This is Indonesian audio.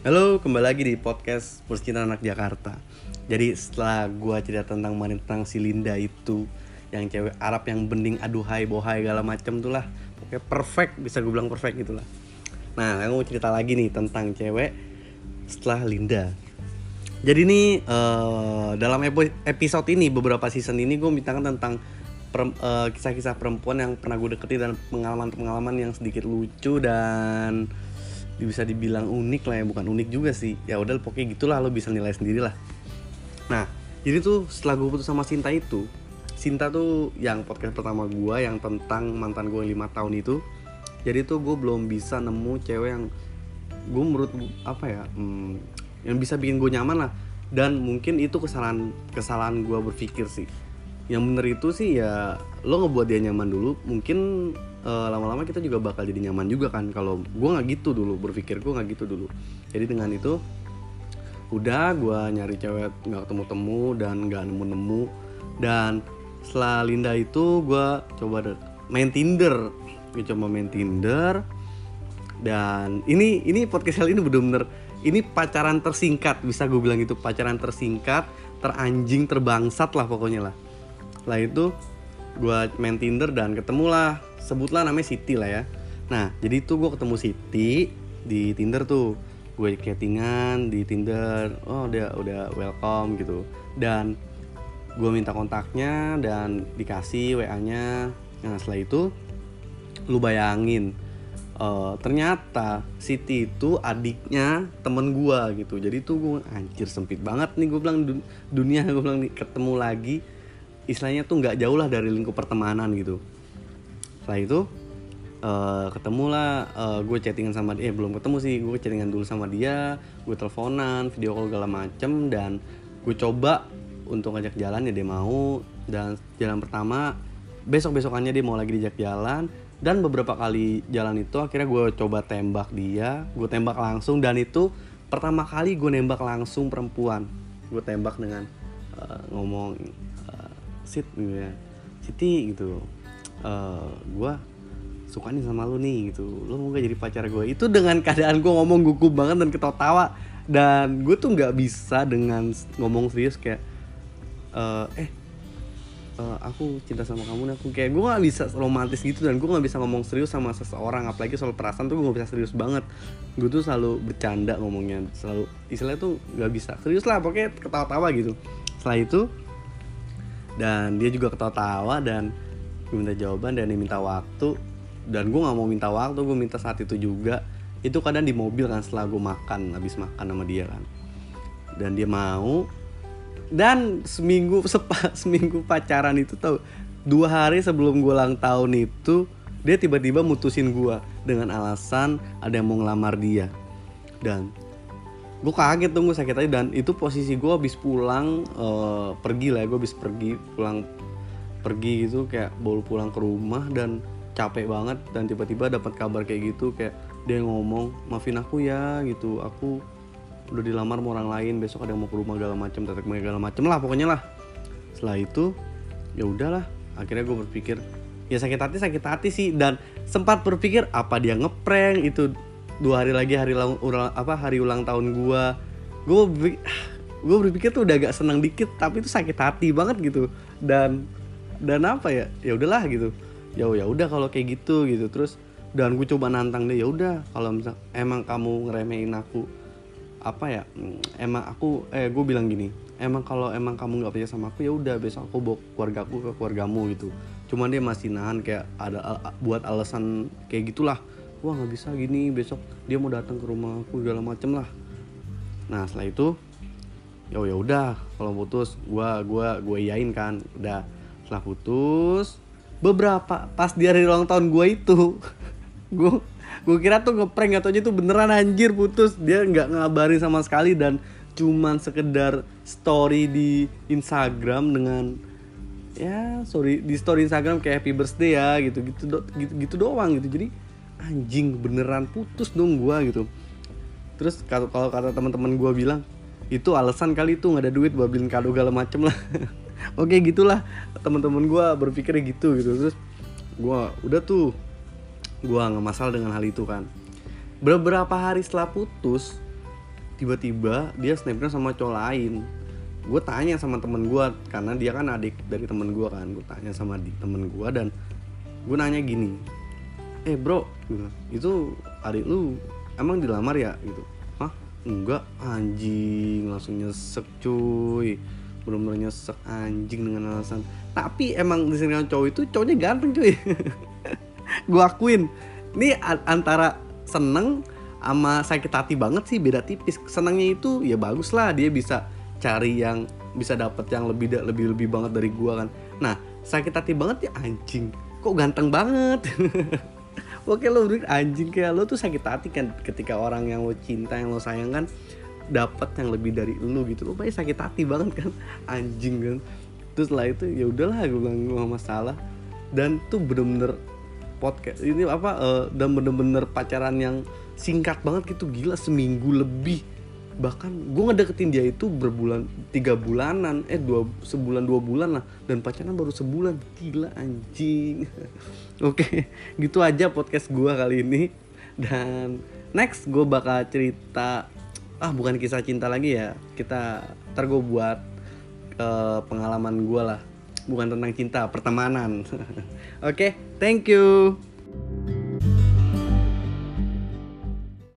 Halo, kembali lagi di podcast Percintaan Anak Jakarta. Jadi setelah gua cerita tentang kemarin tentang si Linda itu, yang cewek Arab yang bening aduhai bohai segala macem tuh lah, pokoknya perfect bisa gue bilang perfect gitulah. Nah, aku mau cerita lagi nih tentang cewek setelah Linda. Jadi nih eh, dalam episode ini beberapa season ini gue mintakan tentang eh, kisah-kisah perempuan yang pernah gue deketin dan pengalaman-pengalaman yang sedikit lucu dan bisa dibilang unik lah ya bukan unik juga sih. Ya udah pokoknya gitulah lo bisa nilai sendiri lah nah jadi tuh setelah gue putus sama Sinta itu Sinta tuh yang podcast pertama gue yang tentang mantan gue lima tahun itu jadi tuh gue belum bisa nemu cewek yang gue menurut apa ya hmm, yang bisa bikin gue nyaman lah. Dan mungkin itu kesalahan kesalahan gue berpikir sih. Yang bener itu sih ya lo ngebuat dia nyaman dulu mungkin eh, lama-lama kita juga bakal jadi nyaman juga kan. Kalau gue nggak gitu dulu berpikir gue nggak gitu dulu. Jadi dengan itu udah gue nyari cewek nggak ketemu temu dan nggak nemu nemu dan setelah Linda itu gue coba main Tinder. Gue coba main Tinder. Dan ini ini podcast kali ini bener-bener ini pacaran tersingkat. Bisa gue bilang gitu pacaran tersingkat teranjing terbangsat lah pokoknya lah. Setelah itu gue main Tinder dan ketemulah sebutlah namanya Siti lah ya. Nah jadi itu gue ketemu Siti di Tinder tuh. Gue chattingan di Tinder. Oh udah udah welcome gitu. Dan gue minta kontaknya dan dikasih WA nya nah setelah itu lu bayangin eh, ternyata Siti itu adiknya temen gua gitu. Jadi tuh gue anjir sempit banget nih gue bilang dun- dunia gue bilang ketemu lagi. Istilahnya tuh nggak jauh lah dari lingkup pertemanan gitu setelah itu eh ketemulah gue chattingan sama dia. Eh, belum ketemu sih gue chattingan dulu sama dia gue teleponan video call segala macem dan gue coba untuk ngajak jalan ya dia mau. Dan jalan pertama besok besokannya dia mau lagi diajak jalan. Dan beberapa kali jalan itu akhirnya gue coba tembak dia gue tembak langsung. Dan itu pertama kali gue nembak langsung perempuan. Gue tembak dengan eh, ngomong eh, sit gitu ya. Siti gitu eh gue suka nih sama lu nih gitu. Lu mau gak jadi pacar gue itu dengan keadaan gue ngomong gugup banget dan ketawa-tawa. Dan gue tuh nggak bisa dengan ngomong serius kayak eh eh aku cinta sama kamu nih aku kayak gue nggak bisa romantis gitu dan gue nggak bisa ngomong serius sama seseorang. Apalagi soal perasaan tuh gue nggak bisa serius banget. Gue tuh selalu bercanda ngomongnya selalu istilahnya tuh nggak bisa. Serius lah pokoknya ketawa-tawa gitu. Setelah itu dan dia juga ketawa-tawa dan minta jawaban dan minta waktu. Dan gue nggak mau minta waktu gue minta saat itu juga. Itu kadang di mobil kan setelah gue makan habis makan sama dia kan. Dan dia mau. Dan seminggu sepa, seminggu pacaran itu tau dua hari sebelum gue ulang tahun itu dia tiba-tiba mutusin gue dengan alasan ada yang mau ngelamar dia. Dan gue kaget tuh gue sakit aja dan itu posisi gue habis pulang eh, pergi lah gue habis pergi pulang pergi gitu kayak baru pulang ke rumah dan capek banget dan tiba-tiba dapat kabar kayak gitu kayak dia ngomong maafin aku ya gitu. Aku udah dilamar sama orang lain besok ada yang mau ke rumah segala macem tetek segala macem lah pokoknya lah. Setelah itu ya udahlah akhirnya gue berpikir ya sakit hati sakit hati sih dan sempat berpikir apa dia ngeprank? Itu dua hari lagi hari ulang- apa hari ulang tahun gue gue gue berpikir tuh udah agak senang dikit tapi itu sakit hati banget gitu. Dan dan apa ya? Ya udahlah gitu. Ya ya udah kalau kayak gitu gitu. Terus dan gue coba nantang dia ya udah kalau misal emang kamu ngeremehin aku apa ya mm, emang aku eh gue bilang gini emang kalau emang kamu nggak percaya sama aku ya udah besok aku bawa keluargaku ke keluargamu gitu. Cuman dia masih nahan kayak ada buat alasan kayak gitulah. Wah nggak bisa gini besok dia mau datang ke rumah aku segala macem lah. Nah setelah itu ya ya udah kalau putus gua gua gua iyain kan udah setelah putus beberapa pas di hari ulang tahun gua itu gua gua kira tuh ngeprank atau aja tuh beneran anjir putus. Dia nggak ngabarin sama sekali dan cuman sekedar story di Instagram dengan ya sorry di story Instagram kayak happy birthday ya gitu gitu do- gitu, gitu doang gitu. Jadi anjing beneran putus dong gua gitu. Terus kalau kalau kata teman-teman gua bilang itu alasan kali itu nggak ada duit buat beliin kado segala macem lah oke gitulah. Teman-teman gua berpikirnya gitu gitu. Terus gua udah tuh gua nggak masalah dengan hal itu kan. Beberapa hari setelah putus tiba-tiba dia snapgram sama cowok lain. Gue tanya sama temen gue karena dia kan adik dari temen gue kan. Gue tanya sama di temen gue dan gue nanya gini eh bro itu adik lu emang dilamar ya? Gitu. Hah? Enggak anjing langsung nyesek cuy bener-bener nyesek anjing dengan alasan. Tapi emang di sini cowok itu cowoknya ganteng cuy. Gue akuin. Ini antara seneng sama sakit hati banget sih beda tipis. Senangnya itu ya bagus lah dia bisa cari yang bisa dapat yang lebih lebih lebih banget dari gua kan. Nah sakit hati banget ya anjing. Kok ganteng banget? Oke lo anjing kayak lo tuh sakit hati kan ketika orang yang lo cinta yang lo sayang kan dapat yang lebih dari lo gitu. Lo pasti sakit hati banget kan. Anjing kan. Terus setelah itu ya udahlah gue bilang gak masalah. Dan tuh bener-bener podcast ini apa uh, dan bener-bener pacaran yang singkat banget gitu. Gila seminggu lebih. Bahkan gue ngedeketin dia itu berbulan tiga bulanan. Eh dua sebulan dua bulan lah. Dan pacaran baru sebulan. Gila anjing. Oke gitu aja podcast gue kali ini. Dan next gue bakal cerita ah bukan kisah cinta lagi ya. Kita ntar gue buat uh, pengalaman gue lah. Bukan tentang cinta pertemanan. Oke okay, thank you